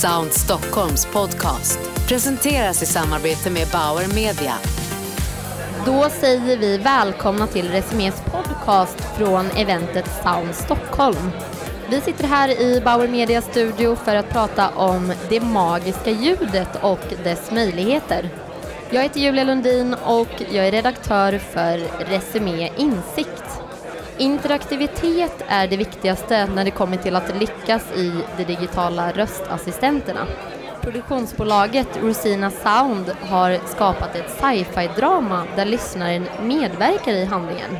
Sound Stockholms podcast presenteras i samarbete med Bauer Media. Då säger vi välkomna till Resumés podcast från eventet Sound Stockholm. Vi sitter här i Bauer Media studio för att prata om det magiska ljudet och dess möjligheter. Jag heter Julia Lundin och jag är redaktör för Resumé Insikt. Interaktivitet är det viktigaste när det kommer till att lyckas i de digitala röstassistenterna. Produktionsbolaget Rosina Sound har skapat ett sci-fi-drama där lyssnaren medverkar i handlingen.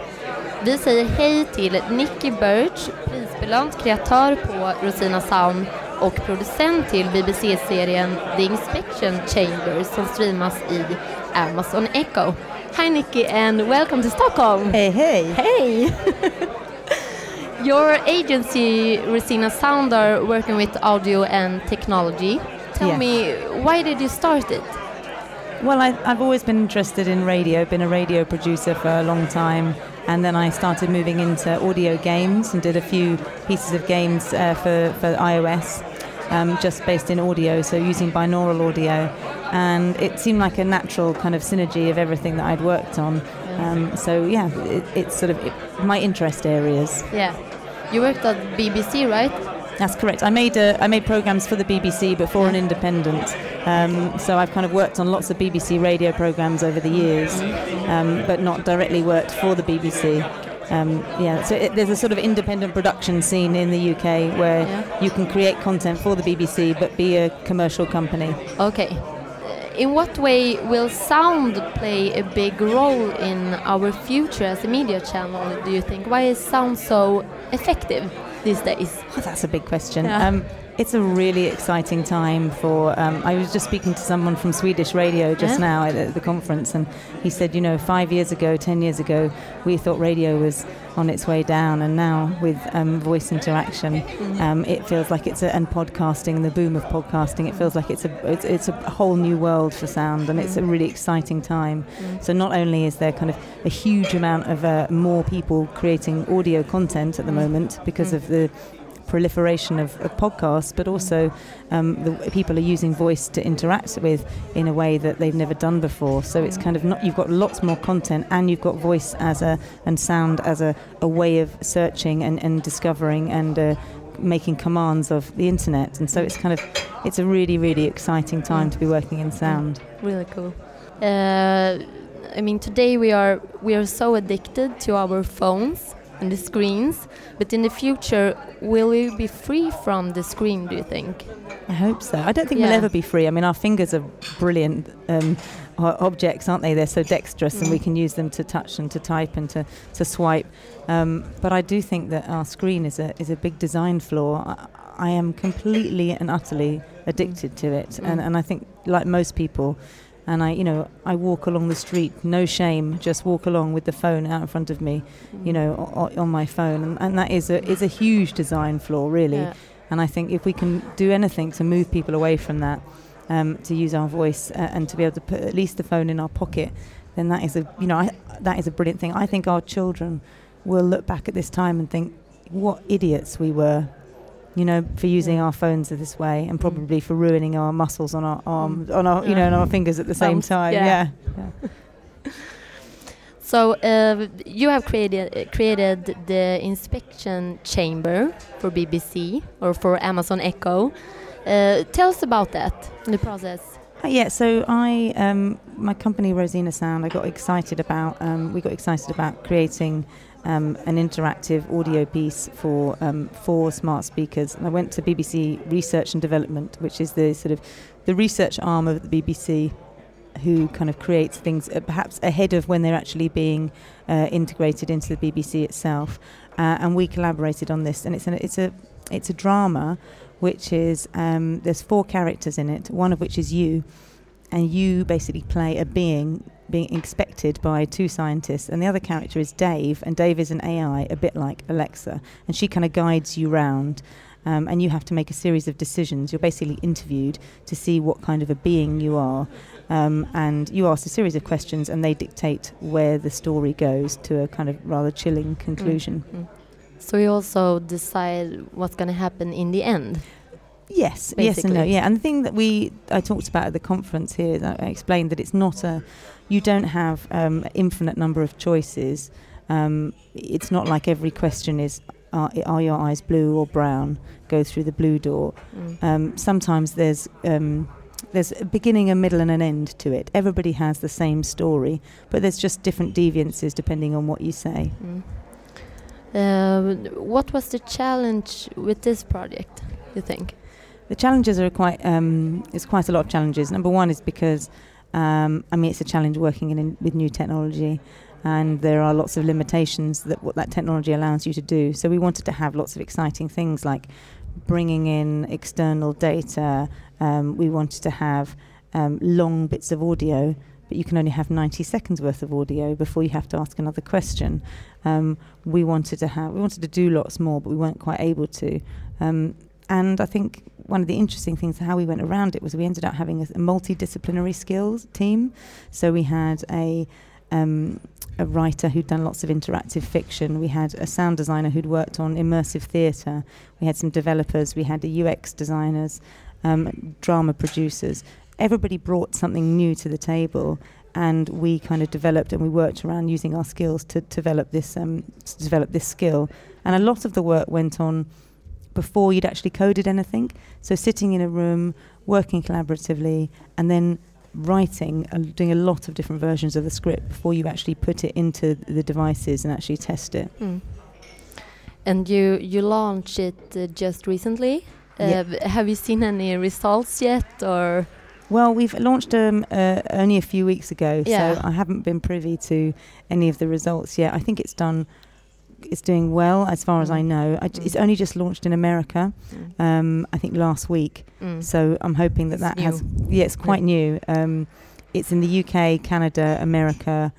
Vi säger hej till Nicky Birch, prisbelönt kreatör på Rosina Sound och producent till BBC-serien The Inspection Chambers som streamas i Amazon Echo. Hi Nicky, and welcome to Stockholm! Hey, hey! Hey! Your agency, Rosina Sound, are working with audio and technology. Tell Yes. me, why did you start it? Well, I, I've always been interested in radio, been a radio producer for a long time, and then I started moving into audio games and did a few pieces of games uh, for, for iOS, um, just based in audio, so using binaural audio. And it seemed like a natural kind of synergy of everything that I'd worked on. Um, so, yeah, it, it's sort of it, my interest areas. Yeah. You worked at BBC, right? That's correct. I made uh, I made programs for the BBC, but for an independent. Um, so I've kind of worked on lots of BBC radio programs over the years, um, but not directly worked for the BBC. Um, yeah, so it, there's a sort of independent production scene in the UK where Yeah. you can create content for the BBC, but be a commercial company. Okay. In what way will sound play a big role in our future as a media channel, do you think? Why is sound so effective these days? Oh, that's a big question. Yeah. Um, it's a really exciting time for. Um, I was just speaking to someone from Swedish radio just Yeah. now at, at the conference, and he said, you know, five years ago, ten years ago, we thought radio was on its way down, and now with um, voice interaction, um, it feels like it's a, and podcasting, the boom of podcasting, it feels like it's a it's, it's a whole new world for sound, and it's a really exciting time. So not only is there kind of a huge amount of uh, more people creating audio content at the moment because of the proliferation of, of podcasts, but also um, the people are using voice to interact with in a way that they've never done before. So it's kind of not you've got lots more content, and you've got voice as a and sound as a, a way of searching and, and discovering and uh, making commands of the internet. And so it's kind of it's a really really exciting time to be working in sound. Really cool. Uh, I mean, today we are we are so addicted to our phones and the screens, but in the future, will we be free from the screen? Do you think? I hope so. I don't think we'll ever be free. I mean, our fingers are brilliant um, objects, aren't they? They're so dexterous, and we can use them to touch and to type and to, to swipe. Um, but I do think that our screen is a is a big design flaw. I, I am completely and utterly addicted to it, and, and I think like most people. And I, you know, I walk along the street, no shame, just walk along with the phone out in front of me, you know, o- o- on my phone, and, and that is a is a huge design flaw, really. Yeah. And I think if we can do anything to move people away from that, um, to use our voice uh, and to be able to put at least the phone in our pocket, then that is a you know I, that is a brilliant thing. I think our children will look back at this time and think, what idiots we were, you know, for using Yeah. our phones in this way, and probably for ruining our muscles on our arms, on our you know, on our fingers at the same time. yeah. Yeah. yeah. So uh, you have created uh, created the inspection chamber for BBC or for Amazon Echo. Uh, tell us about that, the process. Uh, Yeah, so I, um, my company Rosina Sound, I got excited about. Um, we got excited about creating um, an interactive audio piece for um, for smart speakers. And I went to BBC Research and Development, which is the sort of the research arm of the BBC, who kind of creates things uh, perhaps ahead of when they're actually being uh, integrated into the BBC itself. Uh, and we collaborated on this, and it's an, it's a it's a drama which is um, there's four characters in it, one of which is you, and you basically play a being being inspected by two scientists, and the other character is Dave, and Dave is an AI, a bit like Alexa, and she kind of guides you round. Um, and you have to make a series of decisions. You're basically interviewed to see what kind of a being you are, um, and you ask a series of questions, and they dictate where the story goes to a kind of rather chilling conclusion. Mm. So you also decide what's going to happen in the end. Yes, yes and no. Yeah, and the thing that we I talked about at the conference here, that I explained that it's not a, you don't have um, infinite number of choices. Um, it's not like every question is, are, are your eyes blue or brown? Go through the blue door. Mm. Um, sometimes there's um, there's a beginning, a middle, and an end to it. Everybody has the same story, but there's just different deviances depending on what you say. Mm. Uh, what was the challenge with this project? You think? The challenges are quite. Um, it's quite a lot of challenges. Number one is because, um, I mean, it's a challenge working in, in with new technology, and there are lots of limitations that what that technology allows you to do. So we wanted to have lots of exciting things like bringing in external data. Um, we wanted to have um, long bits of audio, but you can only have 90 seconds worth of audio before you have to ask another question. Um, we wanted to have, we wanted to do lots more, but we weren't quite able to. Um, and I think one of the interesting things how we went around it was we ended up having a, a multidisciplinary skills team. So we had a um, a writer who'd done lots of interactive fiction. We had a sound designer who'd worked on immersive theatre. We had some developers. We had the UX designers, um, drama producers. Everybody brought something new to the table, and we kind of developed and we worked around using our skills to develop this um, to develop this skill. And a lot of the work went on before you'd actually coded anything. So sitting in a room, working collaboratively, and then writing and doing a lot of different versions of the script before you actually put it into the devices and actually test it. Mm. And you you launched it uh, just recently. Uh, b- Have you seen any results yet, or Well, we've launched um, uh, only a few weeks ago, Yeah. so I haven't been privy to any of the results yet. I think it's done. It's doing well as far as I Mm. know. I j- It's Mm. only just launched in America. Mm. Um, I think last week. Mm. So I'm hoping that It's that has. Yeah, it's quite new. Um, it's in the UK, Canada, America.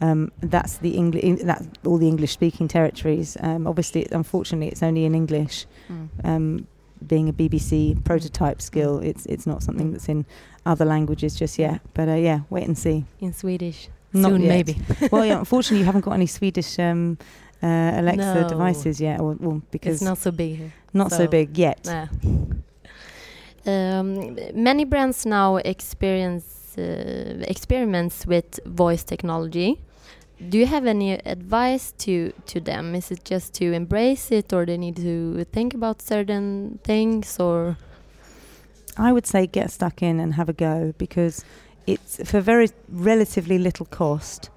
Um, that's the English. That's all the English-speaking territories. Um, obviously, unfortunately, it's only in English. Mm. Um, being a BBC prototype skill, it's it's not something Mm. that's in other languages just yet. But uh, yeah, wait and see. in Swedish? Not Soon, yet. maybe. well, yeah, unfortunately, you haven't got any Swedish um, uh, Alexa No. devices yet, or, well, because It's not so big not so so- big yet. Nah. Um, many brands now experience uh, experiments with voice technology. Do you have any advice to to them? Is it just to embrace it, or they need to think about certain things, or I would say get stuck in and have a go because it's for very relatively little cost.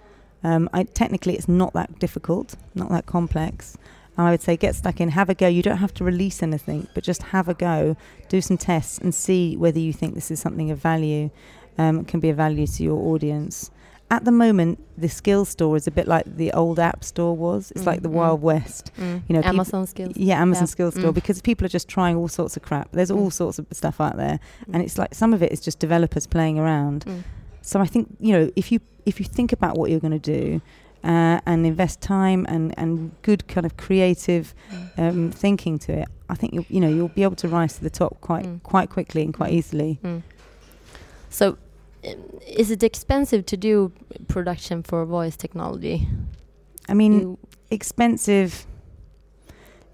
Um, I, technically, it's not that difficult, not that complex. And I would say get stuck in, have a go. You don't have to release anything, but just have a go, do some tests, and see whether you think this is something of value, um, can be of value to your audience. At the moment, the skill store is a bit like the old app store was. It's like the Mm, mm. Wild West. mm, You know, Amazon skills? Yeah, Amazon Yeah. Skills Store Mm. because people are just trying all sorts of crap. There's all Mm. sorts of stuff out there, Mm. and it's like some of it is just developers playing around. So I think you know if you if you think about what you're going to do. Uh, and invest time and, and good kind of creative Mm. um, thinking to it. I think you'll you know you'll be able to rise to the top quite Mm. quite quickly and quite Mm. easily. Mm. So, um, is it expensive to do production for voice technology? I mean, You- expensive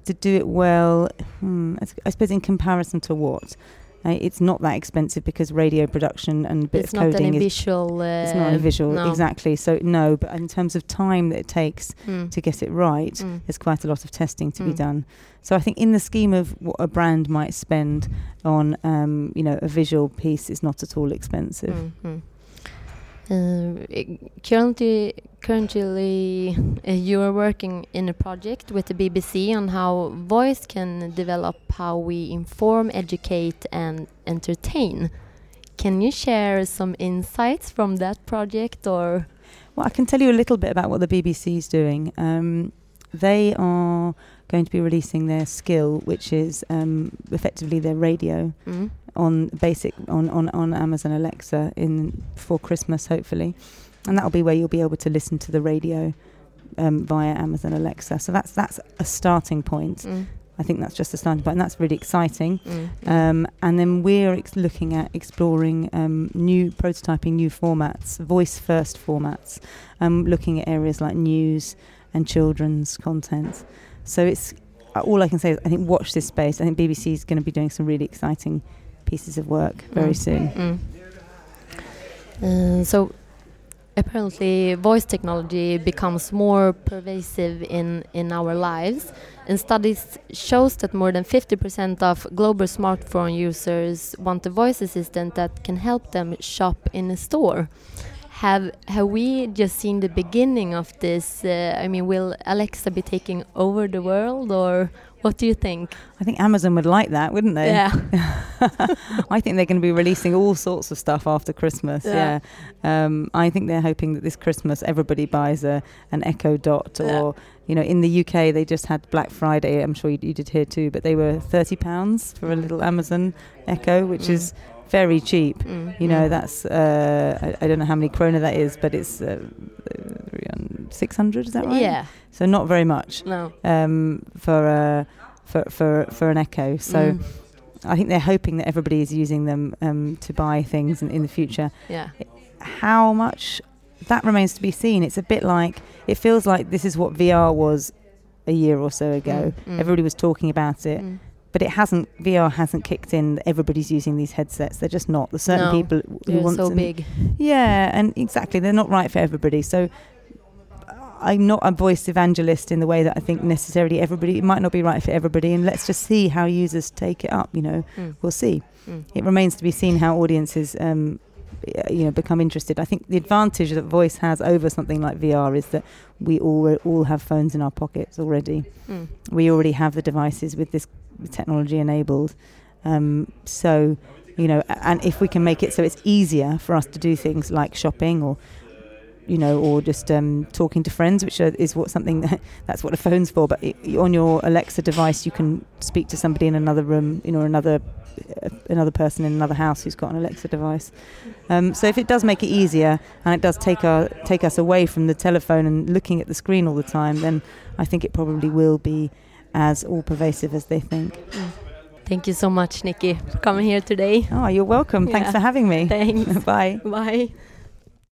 to do it well. Hmm, I suppose in comparison to what, uh, it's not that expensive because radio production and a bit it's of not coding any is visual. Uh, it's not any visual no. exactly. So no, but in terms of time that it takes Mm. to get it right, Mm. there's quite a lot of testing to be Mm. done. So I think in the scheme of what a brand might spend on, um, you know, a visual piece, it's not at all expensive. Mm, mm. Uh, i- currently, currently, uh, you are working in a project with the BBC on how voice can develop how we inform, educate, and entertain. Can you share some insights from that project, or Well, I can tell you a little bit about what the BBC is doing. Um, they are going to be releasing their skill, which is um, effectively their radio mm, on basic on, on, on Amazon Alexa in before Christmas, hopefully, and that'll be where you'll be able to listen to the radio um, via Amazon Alexa. So that's that's a starting point. mm, I think that's just a starting point, and that's really exciting. mm, Um, and then we're ex- looking at exploring um, new prototyping new formats, voice first formats, um, looking at areas like news and children's content. So it's all I can say is I think watch this space. I think BBC is going to be doing some really exciting pieces of work very Mm. soon. Mm. Uh, so apparently voice technology becomes more pervasive in, in our lives and studies shows that more than 50% of global smartphone users want a voice assistant that can help them shop in a store have have we just seen the beginning of this uh, i mean will alexa be taking over the world or what do you think I think Amazon would like that, wouldn't they? yeah I think they're going to be releasing all sorts of stuff after Christmas. Yeah. Yeah, Um, I think they're hoping that this Christmas everybody buys a an Echo Dot, or Yeah. you know, in the UK they just had Black Friday. I'm sure you, you did here too, but they were thirty pounds for a little Amazon Echo, which Mm. is very cheap. Mm, You know, mm. that's uh, I, I don't know how many krona that is, but it's uh, six hundred. Is that right? yeah So not very much no um, for uh, for for for an Echo. So. Mm, I think they're hoping that everybody is using them um, to buy things in, in the future. yeah How much that remains to be seen. It's a bit like it feels like this is what VR was a year or so ago. Mm, mm. Everybody was talking about it, Mm. But it hasn't. VR hasn't kicked in. Everybody's using these headsets. They're just not. There's certain No, people who want so them- big. Yeah, and exactly, they're not right for everybody. So I'm not a voice evangelist in the way that I think necessarily everybody. It might not be right for everybody, and let's just see how users take it up. You know, Mm. we'll see. Mm. It remains to be seen how audiences, um, you know, become interested. I think the advantage that voice has over something like VR is that we all all have phones in our pockets already. Mm. We already have the devices with this technology enabled. Um, so, you know, and if we can make it so it's easier for us to do things like shopping or you know, or just um, talking to friends, which are, is what something that, that's what a phone's for. But i on your Alexa device, you can speak to somebody in another room, you know, another uh, another person in another house who's got an Alexa device. Um, so if it does make it easier and it does take our take us away from the telephone and looking at the screen all the time, then I think it probably will be as all pervasive as they think. Mm. Thank you so much, Nicky, for coming here today. Oh, you're welcome. Thanks Yeah. for having me. Thanks. Bye. Bye.